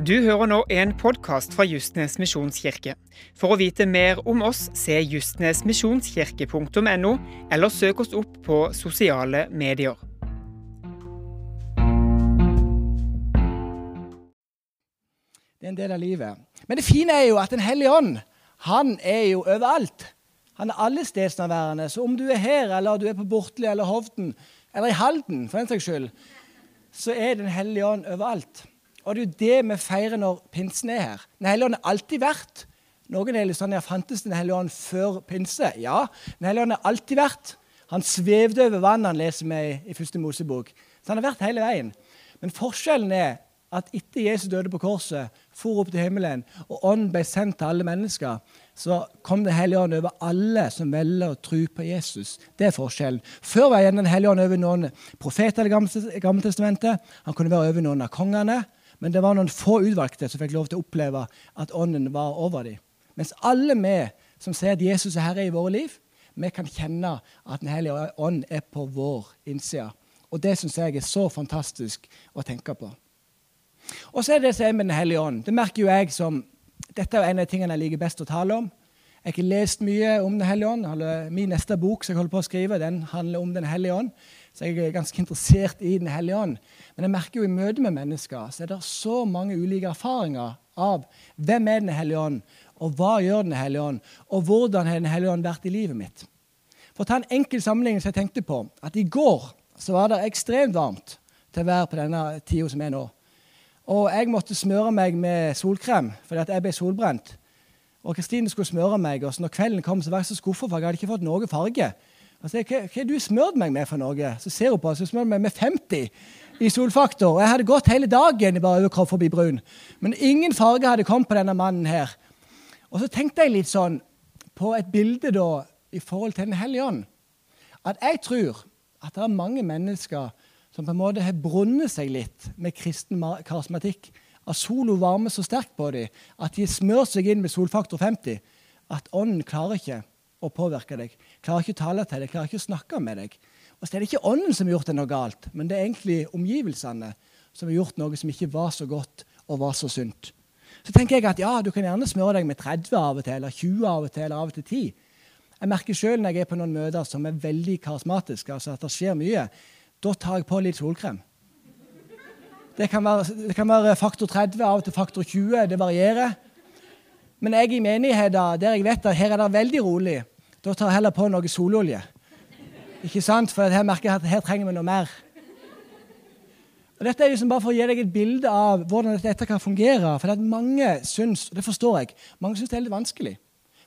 Du hører nå en podkast fra Justnes misjonskirke. For å vite mer om oss, se justnesmisjonskirke.no, eller søk oss opp på sosiale medier. Det er en del av livet. Men det fine er jo at Den hellige ånd han er jo overalt. Han er allestedsnærværende. Så om du er her, eller du er på Bortli eller Hovden, eller i Halden for den saks skyld, så er Den hellige ånd overalt. Og det er jo det vi feirer når pinsen er her. Den hellige ånd har alltid vært. Noen er litt sånn, ja, Fantes Den hellige ånd før pinse? Ja. Den hellige ånd har alltid vært. Han svevde over vannet, han leser vi i første Mosebok. Så han har vært hele veien. Men forskjellen er at etter Jesus døde på korset, for opp til himmelen, og ånden ble sendt til alle mennesker, så kom Den hellige ånd over alle som velger å tro på Jesus. Det er forskjellen. Før var Den hellige ånd over noen profeter i gamle testamentet. Han kunne være over noen av kongene. Men det var noen få utvalgte som fikk lov til å oppleve at ånden var over dem. Mens alle vi som sier at Jesus er herre i våre liv, vi kan kjenne at Den hellige ånd er på vår innside. Og det syns jeg er så fantastisk å tenke på. Og så er det det som er med Den hellige ånd. Det merker jo jeg som Dette er en av de tingene jeg liker best å tale om. Jeg har ikke lest mye om Den hellige ånd. Min neste bok som jeg holder på å skrive, den handler om Den hellige ånd. Så jeg er ganske interessert i Den hellige ånd. Men jeg merker jo i møte med mennesker så er det så mange ulike erfaringer av hvem er Den hellige ånd, og hva gjør Den hellige ånd, og hvordan har Den hellige ånd vært i livet mitt. For å ta en enkel sammenligning som jeg tenkte på, at i går så var det ekstremt varmt til å være på denne tida som er nå. Og jeg måtte smøre meg med solkrem fordi at jeg ble solbrent. Og Kristine skulle smøre meg, og så når kvelden kom, så var jeg så skuffa, for jeg hadde ikke fått noe farge. Altså, hva, hva du smurt meg med for noe? Så ser hun på så smør meg med 50 i solfaktor. Og jeg hadde gått hele dagen i bare overkropp forbi brun. Men ingen farge hadde kommet på denne mannen her. Og så tenkte jeg litt sånn på et bilde da i forhold til Den hellige ånd. At jeg tror at det er mange mennesker som på en måte har brunnet seg litt med kristen karismatikk. At sola varmer så sterkt på dem at de smører seg inn med solfaktor 50 at ånden klarer ikke å påvirke deg. Klarer ikke å tale til deg, klarer ikke å snakke med deg. Og så er det ikke ånden som har gjort det noe galt, men det er egentlig omgivelsene som har gjort noe som ikke var så godt og var så sunt. Så tenker jeg at ja, du kan gjerne smøre deg med 30 av og til, eller 20 av og til, eller av og til 10. Jeg merker sjøl når jeg er på noen møter som er veldig karismatiske, altså at det skjer mye, da tar jeg på litt solkrem. Det kan, være, det kan være faktor 30, av og til faktor 20. Det varierer. Men jeg i menigheter der jeg vet at her er det veldig rolig, da tar jeg heller på noe sololje. Ikke sant? For her merker jeg at her trenger vi noe mer. Og dette er liksom bare for å gi deg et bilde av hvordan dette kan fungere. For det at mange syns, og det forstår jeg, mange syns det er litt vanskelig.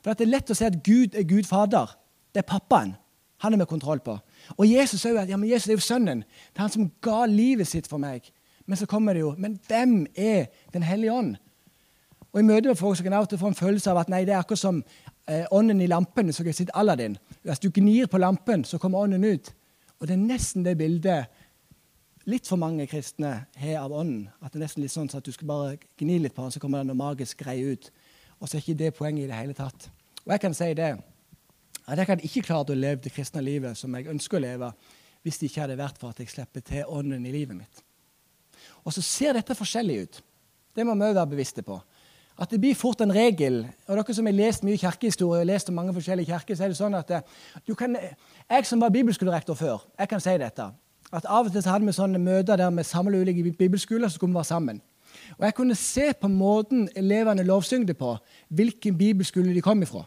For det er lett å si at Gud er Gud Fader. Det er pappaen. Han er med kontroll på. Og Jesus er jo ja, men Jesus er jo sønnen. Det er han som ga livet sitt for meg. Men så kommer det jo Men hvem er Den hellige ånd? Og I møte med folk så kan jeg få en følelse av at nei, det er akkurat som eh, ånden i lampen så kan jeg sitte Aladdin. Hvis du gnir på lampen, så kommer ånden ut. Og det er nesten det bildet litt for mange kristne har av ånden. At det er nesten litt sånn at du skal bare gni litt på den, så kommer det noe magisk greie ut. Og så er ikke det poenget i det hele tatt. Og jeg kan si det at jeg hadde ikke klart å leve det kristne livet som jeg ønsker å leve, hvis det ikke hadde vært for at jeg slipper til ånden i livet mitt. Og så ser dette forskjellig ut. Det må vi òg være bevisste på. At det blir fort en regel. og dere som har lest mye kirkehistorie og lest om mange forskjellige kirker, så er det sånn at eh, kan, Jeg som var bibelskolerektor før, jeg kan si dette. At Av og til så hadde vi sånne møter der vi samla ulike bibelskoler, så skulle vi være sammen. Og Jeg kunne se på måten elevene lovsyngde på, hvilken bibelskole de kom ifra.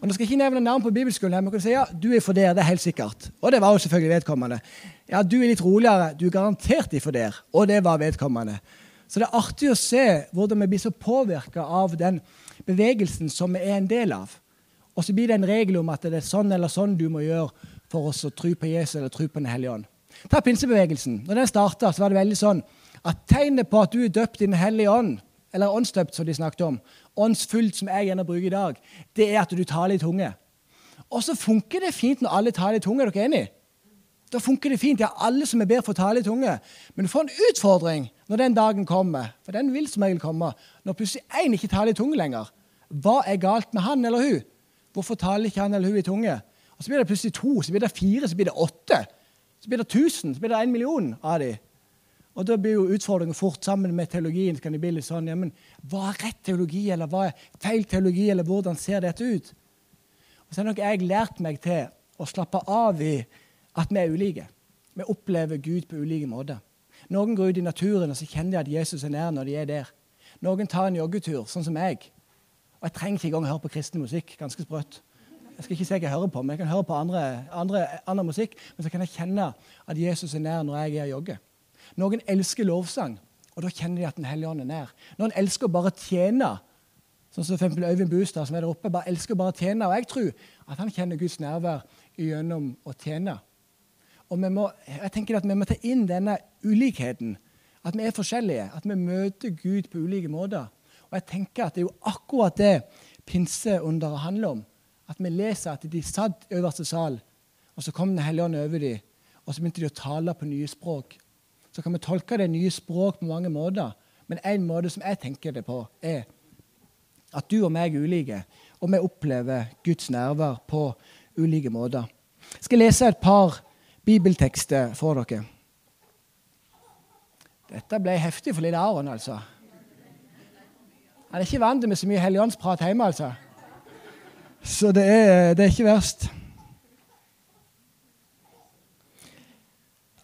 Og Nå skal jeg ikke nevne navn på bibelskolen, men jeg kunne si ja, du er for der, det er helt sikkert. Og det var jo selvfølgelig vedkommende. Ja, du er litt roligere, du er garantert for der. Og det var vedkommende. Så det er artig å se hvordan vi blir så påvirka av den bevegelsen som vi er en del av. Og så blir det en regel om at det er sånn eller sånn du må gjøre for oss å tro på Jesus eller tro på Den hellige ånd. Ta pinsebevegelsen. Når den starta, var det veldig sånn at tegnet på at du er døpt i Den hellige ånd, eller åndsdøpt, som de snakket om, åndsfullt, som jeg gjerne bruker i dag, det er at du taler i tunge. Og så funker det fint når alle taler i tunge. Er dere enig? Da funker det fint. Ja, alle som er bedre for å tale i tunge. Men du får en utfordring når den dagen kommer. For den vil som regel komme. Når plutselig én ikke taler i tunge lenger. Hva er galt med han eller hun? Hvorfor taler ikke han eller hun i tunge? Og Så blir det plutselig to, så blir det fire, så blir det åtte. Så blir det tusen, så blir det en million av de. Og Da blir jo utfordringen fort sammen med teologien. kan det bli litt sånn, ja, men Hva er rett teologi, eller hva er feil teologi, eller hvordan ser dette ut? Og så har nok jeg lært meg til å slappe av i at vi er ulike. Vi opplever Gud på ulike måter. Noen går ut i naturen og så kjenner de at Jesus er nær når de er der. Noen tar en joggetur, sånn som meg. Og jeg trenger ikke engang høre på kristen musikk. ganske sprøtt. Jeg skal ikke si jeg hører på, men jeg kan høre på andre, andre, andre musikk. Men så kan jeg kjenne at Jesus er nær når jeg er og jogger. Noen elsker lovsang, og da kjenner de at Den hellige ånd er nær. Noen elsker å bare tjene, sånn som for Øyvind Bustad, som er der oppe. bare elsker å bare tjene, Og jeg tror at han kjenner Guds nærvær gjennom å tjene. Og må, jeg tenker at Vi må ta inn denne ulikheten. At vi er forskjellige. At vi møter Gud på ulike måter. Og jeg tenker at Det er jo akkurat det pinseunderet handler om. At vi leser at de satt i øverste sal, og så kom Den hellige ånd over dem. Og så begynte de å tale på nye språk. Så kan vi tolke det nye språk på mange måter. Men en måte som jeg tenker det på, er at du og meg er ulike. Og vi opplever Guds nærvær på ulike måter. Jeg skal lese et par bibeltekster for dere. Dette ble heftig for lille Aron, altså. Han er ikke vant med så mye helligåndsprat hjemme, altså. Så det er, det er ikke verst.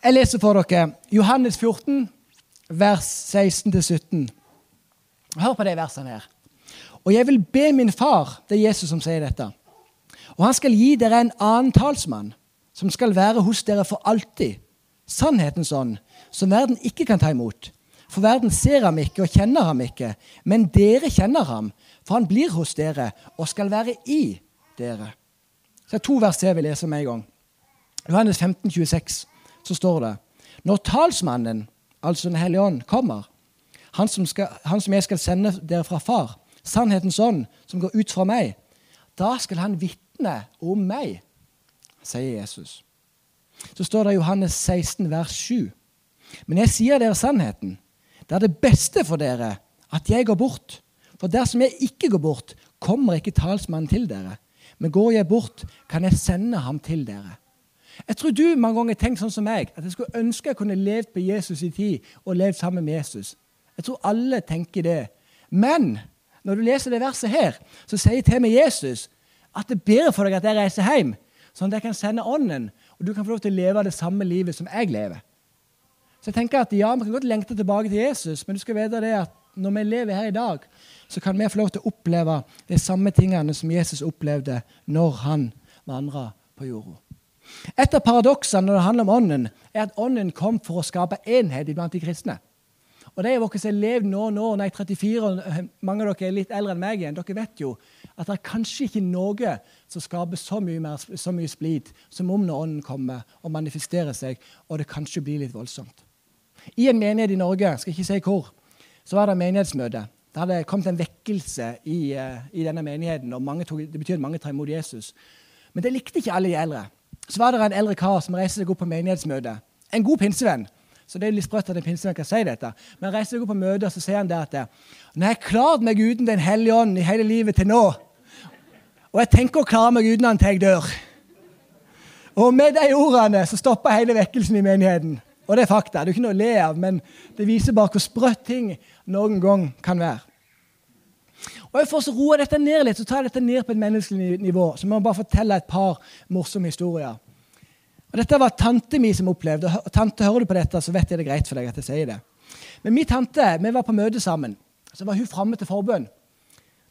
Jeg leser for dere Johannes 14, vers 16-17. Hør på de versene her. Og jeg vil be min far, det er Jesus som sier dette, og han skal gi dere en annen talsmann, som skal være hos dere for alltid, sannhetens ånd, som verden ikke kan ta imot. For verden ser ham ikke og kjenner ham ikke, men dere kjenner ham, for han blir hos dere og skal være i dere. Så det er to vers jeg vil lese med en gang. Johannes 15, 26, så står det Når talsmannen, altså Den hellige ånd, kommer, han som, skal, han som jeg skal sende dere fra Far, sannhetens ånd, som går ut fra meg, da skal han vitne om meg, sier Jesus. Så står det i Johannes 16, vers 7. Men jeg sier dere sannheten. Det er det beste for dere at jeg går bort. For dersom jeg ikke går bort, kommer ikke talsmannen til dere. Men går jeg bort, kan jeg sende ham til dere. Jeg tror du mange ganger tenkt sånn som meg, at jeg skulle ønske jeg kunne levd på Jesus i tid og levd sammen med Jesus. Jeg tror alle tenker det. Men når du leser det verset her, så sier til meg Jesus at det er bedre for deg at jeg reiser hjem, sånn at jeg kan sende Ånden, og du kan få lov til å leve det samme livet som jeg lever. Så jeg tenker at ja, Vi kan godt lengte tilbake til Jesus, men du skal vite det at når vi lever her i dag, så kan vi få lov til å oppleve de samme tingene som Jesus opplevde når han vandra på jorda. Et av paradoksene når det handler om Ånden, er at Ånden kom for å skape enhet blant de kristne. Og de av dere som har levd nå, nå, nei, er 34, og mange av dere er litt eldre enn meg igjen, dere vet jo at det er kanskje ikke noe som skaper så mye, mer, så mye splid som om når Ånden kommer og manifesterer seg, og det kanskje blir litt voldsomt. I en menighet i Norge, skal ikke si hvor, så var det menighetsmøte. Det hadde kommet en vekkelse i, uh, i denne menigheten, og tog, det betyr at mange tar imot Jesus. Men det likte ikke alle de eldre. Så var det en eldre kar som reiste seg opp på menighetsmøte. En god pinsevenn. Så det er litt sprøtt at en pinsevenn kan si dette. Men reiser seg opp på møter, så sier han det at jeg har klart meg uten Den hellige ånd i hele livet til nå, og jeg tenker å klare meg uten han til jeg dør Og med de ordene så stopper hele vekkelsen i menigheten. Og det er fakta. Det er ikke noe å le av, men det viser bare hvor sprøtt ting noen gang kan være. Og For å roe dette ned litt, så tar jeg dette ned på et menneskelig nivå. Så må jeg bare fortelle et par morsomme historier. Og Dette var tante mi som opplevde. og tante, Hører du på dette, så vet jeg det er greit for deg at jeg sier det. Men min tante, vi var på møte sammen. Så var hun framme til forbønn.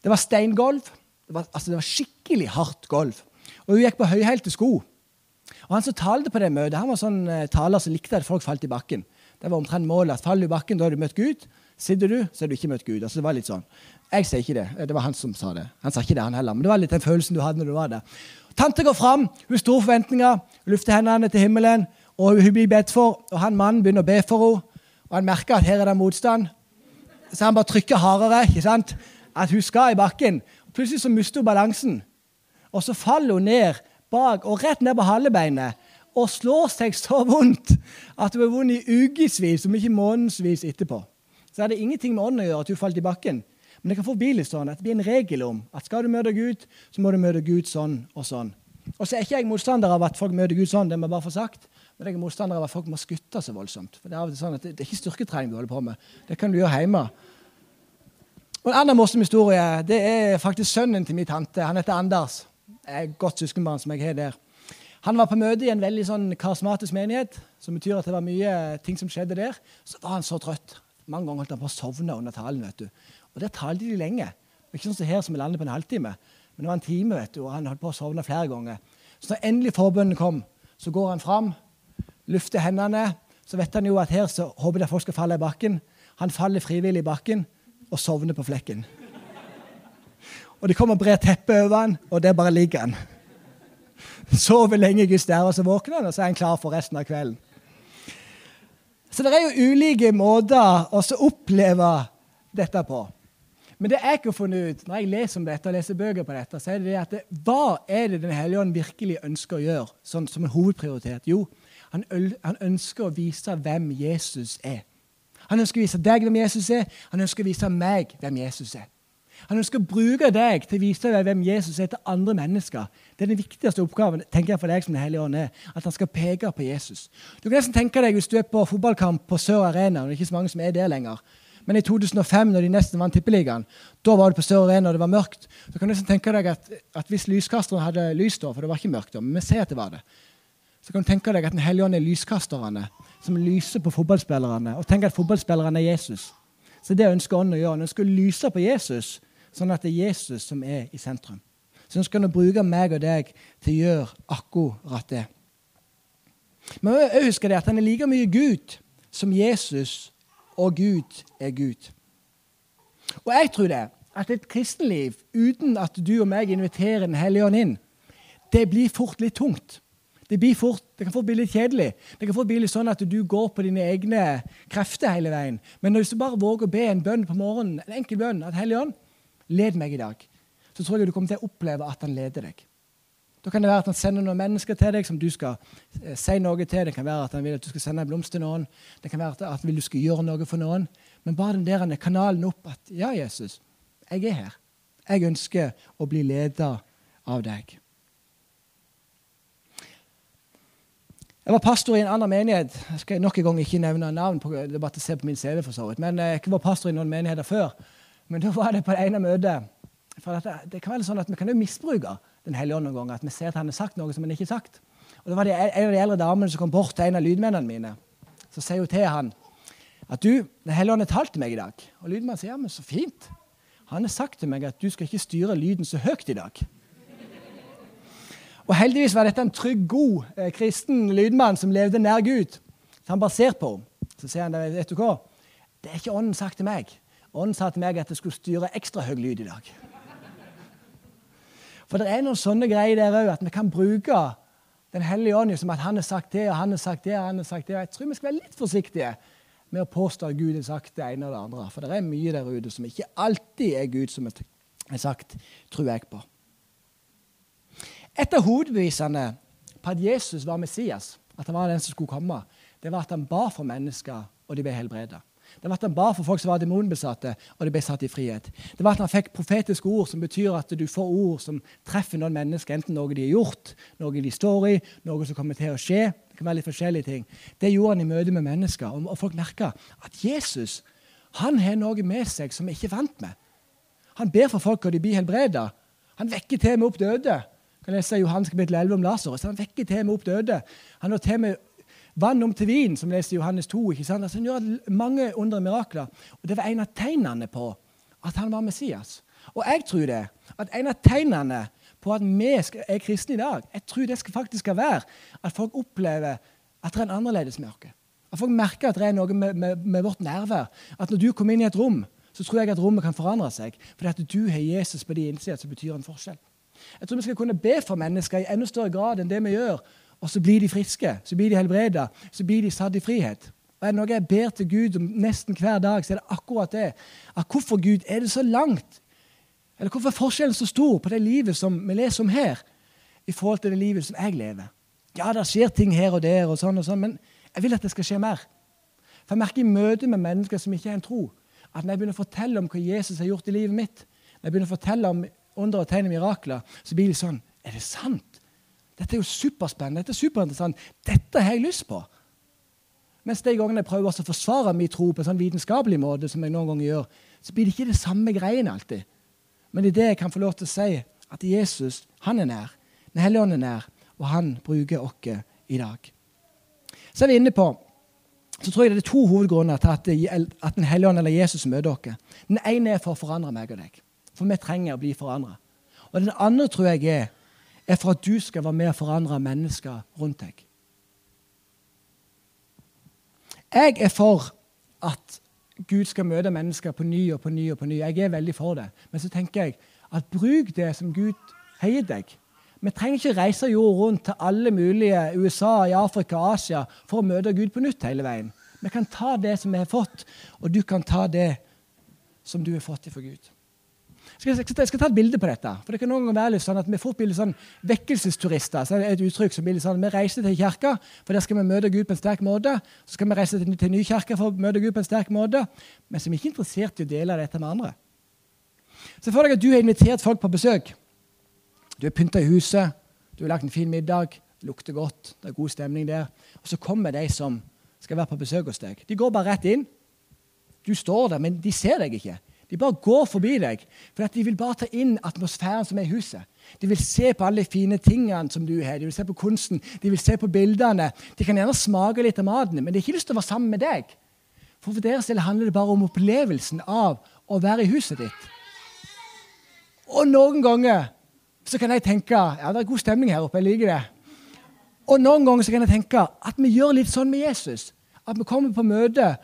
Det var steingolv. Det var, altså, det var skikkelig hardt gulv. Og hun gikk på høyhælte sko. Og Han som talte på det møtet, han var sånn uh, taler som likte at folk falt i bakken. Det var omtrent målet. at Faller du i bakken, da har du møtt Gud. Sitter du, så har du ikke møtt Gud. Altså, det var litt sånn. Jeg sier ikke det. Det var han som sa det. Han sa ikke det, han heller. Men det var litt den følelsen du hadde når du var der. Tante går fram, hun store forventninger, hun løfter hendene til himmelen, og hun blir bedt for. Og han mannen begynner å be for henne, og han merker at her er det motstand. Så han bare trykker hardere. ikke sant? At hun skal i bakken. Og plutselig så mister hun balansen. Og så faller hun ned bak og rett ned på halebeinet og slår seg så vondt at hun er vond i ukevis, om ikke månedsvis etterpå. Så det ingenting med ånden å gjøre at hun falt i bakken. Men det kan forbi litt sånn at det blir en regel om at skal du møte Gud, så må du møte Gud sånn og sånn. Og så er ikke jeg motstander av at folk møter Gud sånn, det må jeg bare få sagt. Men jeg er motstander av at folk må skutte så voldsomt. For Det er, sånn at det, det er ikke styrketrening du holder på med. Det kan du gjøre hjemme. Og En annen morsom historie det er faktisk sønnen til min tante. Han heter Anders. Jeg er godt søskenbarn som jeg har der. Han var på møte i en veldig sånn karismatisk menighet, som betyr at det var mye ting som skjedde der. Så var han så trøtt. Mange ganger holdt han på å sovne under talen. vet du. Og der talte de lenge. Ikke sånn som her som vi lander på en halvtime. Men det var en time, vet du, og han holdt på å sovne flere ganger. Så når endelig forbønnen kom, så går han fram, lufter hendene. Så vet han jo at her så håper jeg folk skal falle i bakken. Han faller frivillig i bakken og sovner på flekken. Og det kommer brer teppe over han, og der bare ligger han. Sover lenge Guds der, og så våkner han, og så er han klar for resten av kvelden. Så det er jo ulike måter å oppleve dette på. Men det jeg ikke har funnet ut når jeg leser om dette og leser bøker på dette, så er det at det, hva er det Den hellige ånd virkelig ønsker å gjøre sånn, som en hovedprioritet? Jo, han, han, ønsker å vise hvem Jesus er. Han ønsker å vise deg hvem Jesus er. Han ønsker å vise meg hvem Jesus er. Han ønsker å bruke deg til å vise deg hvem Jesus er til andre mennesker. Det er den viktigste oppgaven tenker jeg for deg som Den hellige ånd er, at han skal peke på Jesus. Du kan nesten tenke deg hvis du er på fotballkamp på Sør Arena, og det er ikke så mange som er der lenger. Men i 2005, når de nesten vant Tippeligaen, da var det på Sør Arena, og det var mørkt. Så kan du tenke deg at, at hvis lyskasteren hadde lys da, for det var ikke mørkt da, men vi ser at det var det, så kan du tenke deg at Den hellige ånd er lyskasterne som lyser på fotballspillerne. Og tenk at fotballspillerne er Jesus. Så det ønsker ånden å gjøre. Han ønsker å lyse på Jesus sånn at det er Jesus som er i sentrum. Så ønsker han å bruke meg og deg til å gjøre akkurat det. Men jeg husker det at han er like mye Gud som Jesus, og Gud er Gud. Og jeg tror det at et kristenliv uten at du og meg inviterer Den hellige ånd inn, det blir fort litt tungt. Det, fort, det, kan fort bli litt kjedelig. Det kan fort bli litt sånn at du går på dine egne krefter hele veien. Men hvis du bare våger å be en bønn på morgenen, en enkel bønn, at Hellige Ånd, led meg i dag, så tror jeg du kommer til å oppleve at han leder deg. Da kan det være at han sender noen mennesker til deg som du skal eh, si noe til. Det kan være at han vil at du skal sende en blomst til noen. Det kan være at han vil du skal gjøre noe for noen. Men bare den der kanalen opp at ja, Jesus, jeg er her. Jeg ønsker å bli leder av deg. Jeg var pastor i en annen menighet. Jeg skal nok en gang ikke nevne navn. på, det er bare se på min CV for så vidt. Men eh, jeg var pastor i noen menigheter før. Men da var det på det ene møtet. For det, det, kan være sånn at Vi kan jo misbruke Den hellige ånd noen ganger. At vi ser at han har sagt noe som han ikke har sagt. Og da var det En av de eldre damene som kom bort til en av lydmennene mine. Så sier hun til han at du, Den hellige ånd har talt til meg i dag. Og lydmannen sier ja, men så fint. Han har sagt til meg at du skal ikke styre lyden så høyt i dag. Og Heldigvis var dette en trygg, god eh, kristen lydmann som levde nær Gud. Så han bare ser på henne. Så sier han vet du hva? Det er ikke Ånden sagt til meg. Ånden sa til meg at jeg skulle styre ekstra høy lyd i dag. For det er noen sånne greier der òg, at vi kan bruke Den hellige ånd som at han har sagt det, og han har sagt det, og han har sagt det. Jeg tror vi skal være litt forsiktige med å påstå at Gud har sagt det ene og det andre. For det er mye der ute som ikke alltid er Gud som er sagt, tror jeg på. Et av hovedbevisene på at Jesus var Messias, at han var den som skulle komme, det var at han ba for mennesker, og de ble helbredet. Det var at han ba for folk som var demonbesatte, og de ble satt i frihet. Det var at han fikk profetiske ord, som betyr at du får ord som treffer noen mennesker, enten noe de har gjort, noe de står i, noe som kommer til å skje. Det kan være litt forskjellige ting. Det gjorde han i møte med mennesker, og folk merka at Jesus han har noe med seg som vi ikke er vant med. Han ber for folk, og de blir helbreda. Han vekker til og med opp døde kan lese Johannes kapittel 11 om Lasarus. Han vekker til og med opp døde. Han har til og med vann om til vin, som leser Johannes 2. ikke sant? Altså, han gjør mange undre mirakler. Og Det var en av tegnene på at han var Messias. Og jeg tror det, at en av tegnene på at vi er kristne i dag, jeg tror det skal faktisk skal være at folk opplever at det er en annerledes med. At folk merker at det er noe med, med, med vårt nærvær. At når du kommer inn i et rom, så tror jeg at rommet kan forandre seg. Fordi at du har Jesus på din innside, som betyr en forskjell. Jeg tror vi skal kunne be for mennesker i enda større grad enn det vi gjør. Og så blir de friske, så blir de helbreda, så blir de satt i frihet. Og er det noe jeg ber til Gud om nesten hver dag, så er det akkurat det. At hvorfor Gud er det så langt? Eller hvorfor er forskjellen så stor på det livet som vi leser om her, i forhold til det livet som jeg lever? Ja, det skjer ting her og der, og sånn og sånn, men jeg vil at det skal skje mer. For jeg merker i møte med mennesker som ikke har en tro, at når jeg begynner å fortelle om hva Jesus har gjort i livet mitt, når jeg begynner å fortelle om under og tegn og mirakler, så blir det sånn Er det sant? Dette er jo superspennende, dette er superinteressant. Dette har jeg lyst på. Mens de gangene jeg prøver å forsvare min tro på en sånn vitenskapelig måte, som jeg noen ganger gjør, så blir det ikke det samme greiene alltid. Men det er det jeg kan få lov til å si, at Jesus han er nær. Den hellige ånd er nær, og han bruker oss i dag. Så er vi inne på så tror jeg det er to hovedgrunner til at, at Den hellige ånd eller Jesus møter dere. Den ene er for å forandre meg og deg. For vi trenger å bli forandra. Og den andre tror jeg er, er for at du skal være med og forandre mennesker rundt deg. Jeg er for at Gud skal møte mennesker på ny og på ny. og på ny. Jeg er veldig for det. Men så tenker jeg at bruk det som Gud gitt deg. Vi trenger ikke reise jord rundt til alle mulige USA, i Afrika og Asia for å møte Gud på nytt hele veien. Vi kan ta det som vi har fått, og du kan ta det som du har fått ifra Gud. Jeg skal, jeg skal, ta et bilde på dette. for det kan noen ganger være litt sånn at Vi fort blir sånn vekkelsesturister. så det et uttrykk som blir litt sånn, Vi reiser til kirka, for der skal vi møte Gud på en sterk måte. Så skal vi reise til, til ny kirke for å møte Gud på en sterk måte. Men som ikke er interessert i å dele dette med andre. Se for deg at du har invitert folk på besøk. Du har pynta i huset, du har lagt en fin middag, det lukter godt, det er god stemning der. Og så kommer de som skal være på besøk hos deg. De går bare rett inn. Du står der, men de ser deg ikke. De bare går forbi deg, for de vil bare ta inn atmosfæren som er i huset. De vil se på alle de fine tingene som du har, de vil se på kunsten, de vil se på bildene. De kan gjerne smake litt av maten, men de har ikke lyst til å være sammen med deg. For for deres del handler det bare om opplevelsen av å være i huset ditt. Og noen ganger så kan jeg tenke ja, det er god stemning her oppe. jeg liker det. Og noen ganger så kan jeg tenke at vi gjør litt sånn med Jesus. At vi kommer på møte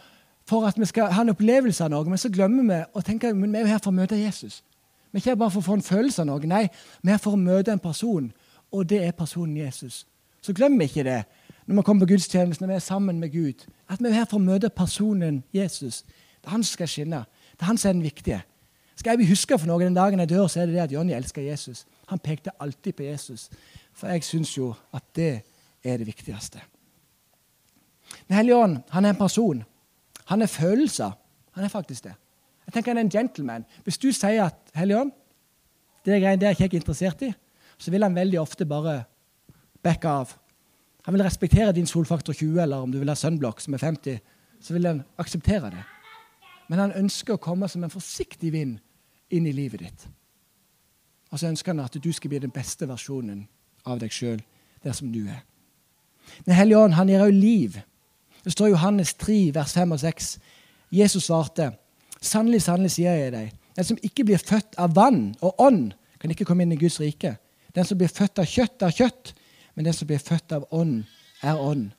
for at vi skal ha en opplevelse av noe, men så glemmer vi å tenke at vi er jo her for å møte Jesus. Vi er ikke her bare for å få en følelse av noe. Nei, vi er her for å møte en person, og det er personen Jesus. Så glemmer vi ikke det når vi kommer på gudstjenesten, når vi er sammen med Gud. At vi er her for å møte personen Jesus. Det er han som skal skinne. Det er han som er den viktige. Skal jeg bli huska for noe den dagen jeg dør, så er det det at Jonny elsker Jesus. Han pekte alltid på Jesus. For jeg syns jo at det er det viktigste. Den hellige ånd han er en person. Han er følelser. Han er faktisk det. Jeg tenker Han er en gentleman. Hvis du sier at Helligånd, det er greiene der er ikke jeg interessert i, så vil han veldig ofte bare backe av. Han vil respektere din solfaktor 20, eller om du vil ha Sunblock som er 50, så vil han akseptere det. Men han ønsker å komme som en forsiktig vind inn i livet ditt. Og så ønsker han at du skal bli den beste versjonen av deg sjøl der som du er. Den hellige ånd han gir òg liv. Det står i Johannes 3, vers 5 og 6. Jesus svarte, sannelig, sannelig sier jeg deg, den som ikke blir født av vann og ånd, kan ikke komme inn i Guds rike. Den som blir født av kjøtt, er kjøtt, men den som blir født av ånd, er ånd.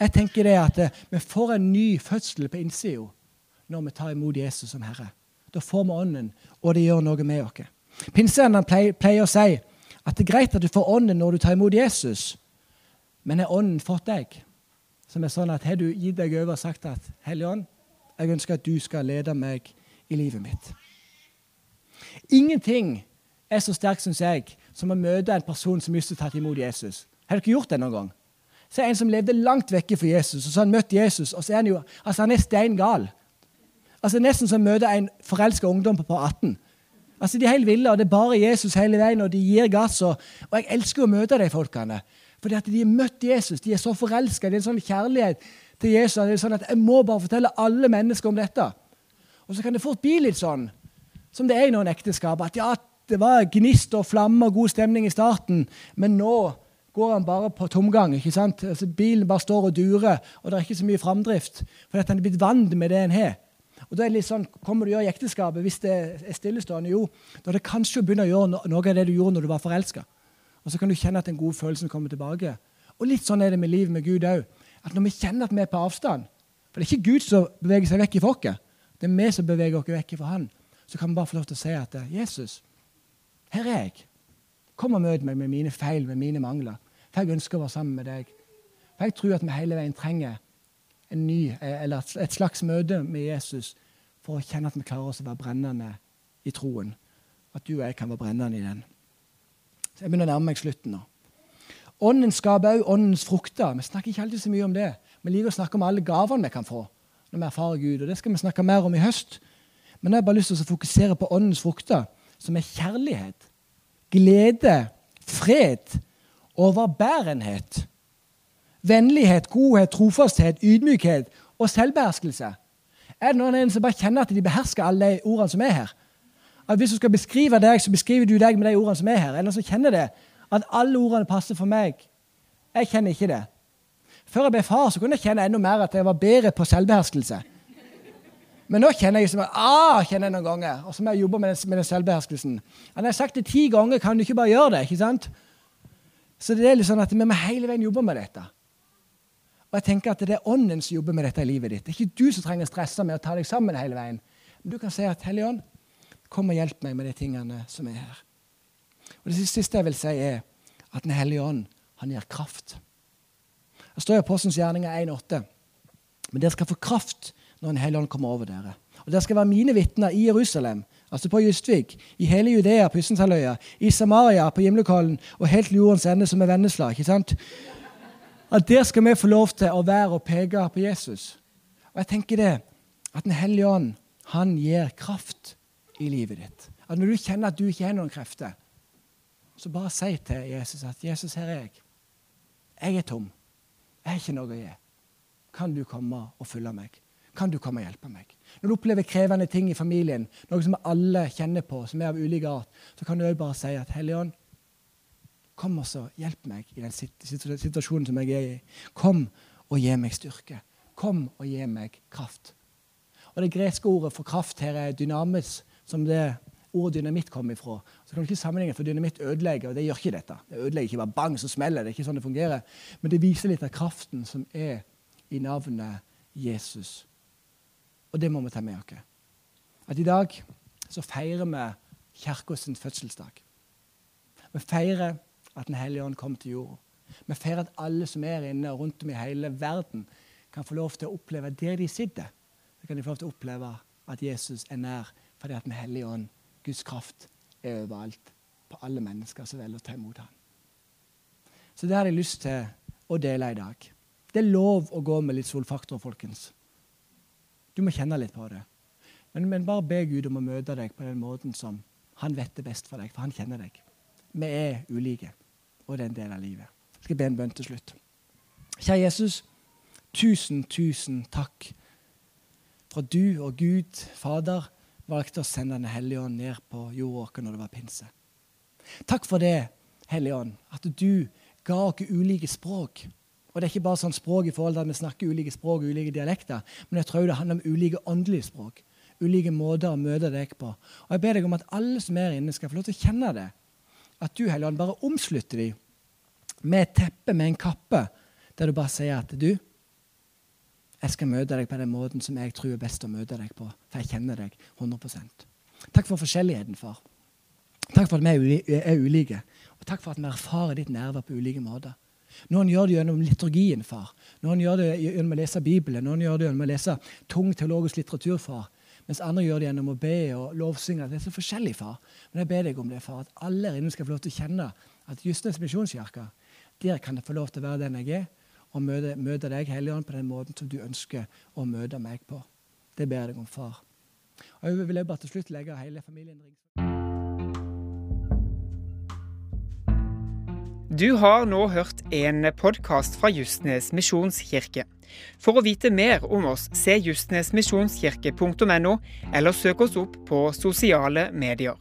Jeg tenker det at eh, vi får en ny fødsel på innsida når vi tar imot Jesus som Herre. Da får vi Ånden, og det gjør noe med oss. Pinsevenner pleier å si at det er greit at du får Ånden når du tar imot Jesus, men er Ånden fått deg? Som er sånn at Har du gitt deg over og sagt at Hellige Ånd, jeg ønsker at du skal lede meg i livet mitt? Ingenting er så sterkt, syns jeg, som å møte en person som just har tatt imot Jesus. Har ikke gjort det noen gang? Så er en som levde langt vekke fra Jesus, og så har han møtt Jesus, og så er han jo altså han er stein gal. Altså Nesten som å møte en forelska ungdom på 18. Altså De er helt ville, og det er bare Jesus hele veien, og de gir gass. Og, og jeg elsker å møte de folkene. Fordi at de har møtt Jesus. De er så forelska. Det er en sånn kjærlighet til Jesus. Det er sånn at Jeg må bare fortelle alle mennesker om dette. Og så kan det fort bli litt sånn som det er i noen ekteskap. At ja, det var gnist og flamme og god stemning i starten, men nå går han bare på tomgang. ikke sant? Altså, bilen bare står og durer, og det er ikke så mye framdrift. Fordi at han er blitt vant med det en har. Og da er det litt sånn, Kommer du gjøre i ekteskapet hvis det er stillestående? Jo, da er det kanskje å begynne å gjøre noe av det du gjorde når du var forelska. Og så kan du kjenne at den gode følelsen kommer tilbake. Og litt sånn er det med livet med Gud òg. At når vi kjenner at vi er på avstand For det er ikke Gud som beveger seg vekk fra oss. Det er vi som beveger oss vekk fra Han. Så kan vi bare få lov til å si at Jesus, her er jeg. Kom og møt meg med mine feil, med mine mangler. For jeg ønsker å være sammen med deg. For jeg tror at vi hele veien trenger en ny, eller et slags møte med Jesus for å kjenne at vi klarer oss å være brennende i troen. At du og jeg kan være brennende i den. Så Jeg begynner å nærme meg slutten nå. Ånden skaper òg åndens frukter. Vi snakker ikke alltid så mye om det. Vi liker å snakke om alle gavene vi kan få når vi erfarer Gud. og Det skal vi snakke mer om i høst. Men nå har jeg bare lyst til å fokusere på åndens frukter, som er kjærlighet, glede, fred overbærenhet. Vennlighet, godhet, trofasthet, ydmykhet og selvbeherskelse. Er det noen som bare kjenner at de behersker alle de ordene som er her? At Hvis du skal beskrive deg, så beskriver du deg med de ordene som er her. Eller så kjenner det? At alle ordene passer for meg? Jeg kjenner ikke det. Før jeg ble far, så kunne jeg kjenne enda mer at jeg var bedre på selvbeherskelse. Men nå kjenner jeg som ah, kjenner jeg noen ganger, og så må jeg jobbe med den, med den selvbeherskelsen. Jeg har sagt det ti ganger, kan du ikke bare gjøre det. ikke sant? Så det er litt sånn at vi må hele veien jobbe med dette. Og jeg tenker at Det er Ånden som jobber med dette i livet ditt. Det er ikke du som trenger å stresse med å ta deg sammen hele veien. Men du kan si at Hellige Ånd, kom og hjelp meg med de tingene som er her. Og Det siste jeg vil si, er at Den hellige ånd han gir kraft. Det står i Apostelens gjerninger 1,8. Men dere skal få kraft når Den hellige ånd kommer over dere. Og Dere skal være mine vitner i Jerusalem, altså på Justvik, i hele Judea, på Ysenshalvøya, i Samaria, på Gimlekollen og helt til jordens ende, som er Vennesla. ikke sant? At der skal vi få lov til å være og peke på Jesus. Og jeg tenker det, at Den hellige ånd han gir kraft i livet ditt. At Når du kjenner at du ikke har noen krefter, så bare si til Jesus at 'Jesus, her er jeg. Jeg er tom. Jeg har ikke noe å gi. Kan du komme og følge meg?' Kan du komme og hjelpe meg? Når du opplever krevende ting i familien, noe som alle kjenner på, som er av ulik art, så kan du òg bare si at Hellige kom og hjelp meg i den situasjonen som jeg er i. Kom og gi meg styrke. Kom og gi meg kraft. Og Det greske ordet for kraft her er dynamis, som det ordet dynamitt kom ifra. Så kan du ikke sammenligne, for Dynamitt ødelegger, og det gjør ikke dette. Det ødelegger ikke bare bang, så smeller det. er ikke sånn det fungerer. Men det viser litt av kraften som er i navnet Jesus. Og det må vi ta med oss. At i dag så feirer vi Kirkens fødselsdag. Vi feirer at Den hellige ånd kom til jorda. Vi feirer at alle som er inne og rundt om i hele verden, kan få lov til å oppleve der de sitter. Så kan de få lov til å oppleve at Jesus er nær fordi at Den hellige ånd, Guds kraft, er overalt på alle mennesker som velger å ta imot ham. Så det har jeg lyst til å dele i dag. Det er lov å gå med litt solfaktor, folkens. Du må kjenne litt på det. Men, men, bare be Gud om å møte deg på den måten som han vet det best for deg, for han kjenner deg. Vi er ulike, og det er en del av livet. Jeg skal be en bønn til slutt. Kjære Jesus, tusen, tusen takk for at du og Gud, Fader, valgte å sende Den hellige ånd ned på jorda vår når det var pinse. Takk for det, Hellige ånd, at du ga oss ulike språk. Og det er ikke bare sånn språk i forhold til at vi snakker ulike språk og ulike dialekter, men jeg tror det handler om ulike åndelige språk. Ulike måter å møte deg på. Og Jeg ber deg om at alle som er inne, skal få lov til å kjenne det. At du, Hellige ånd, bare omslutter dem med et teppe, med en kappe, der du bare sier at du, jeg skal møte deg på den måten som jeg tror er best å møte deg på. For jeg kjenner deg 100% Takk for forskjelligheten, far. Takk for at vi er ulike. Og takk for at vi erfarer ditt nærvær på ulike måter. Noen gjør det gjennom liturgien, far. Noen gjør det gjennom å lese Bibelen. Noen gjør det gjennom å lese tung teologisk litteratur, far. Mens andre gjør det gjennom å be og lovsynge. Det er så forskjellig, far. Men jeg ber deg om det, far, at alle her inne skal få lov til å kjenne at Justnes misjonskirke, der kan jeg få lov til å være den jeg er, og møte, møte deg, Helligånd, på den måten som du ønsker å møte meg på. Det ber jeg deg om, far. Og Jeg vil bare til slutt legge hele familien ring. Du har nå hørt en podkast fra Justnes misjonskirke. For å vite mer om oss, se justnesmisjonskirke.no, eller søk oss opp på sosiale medier.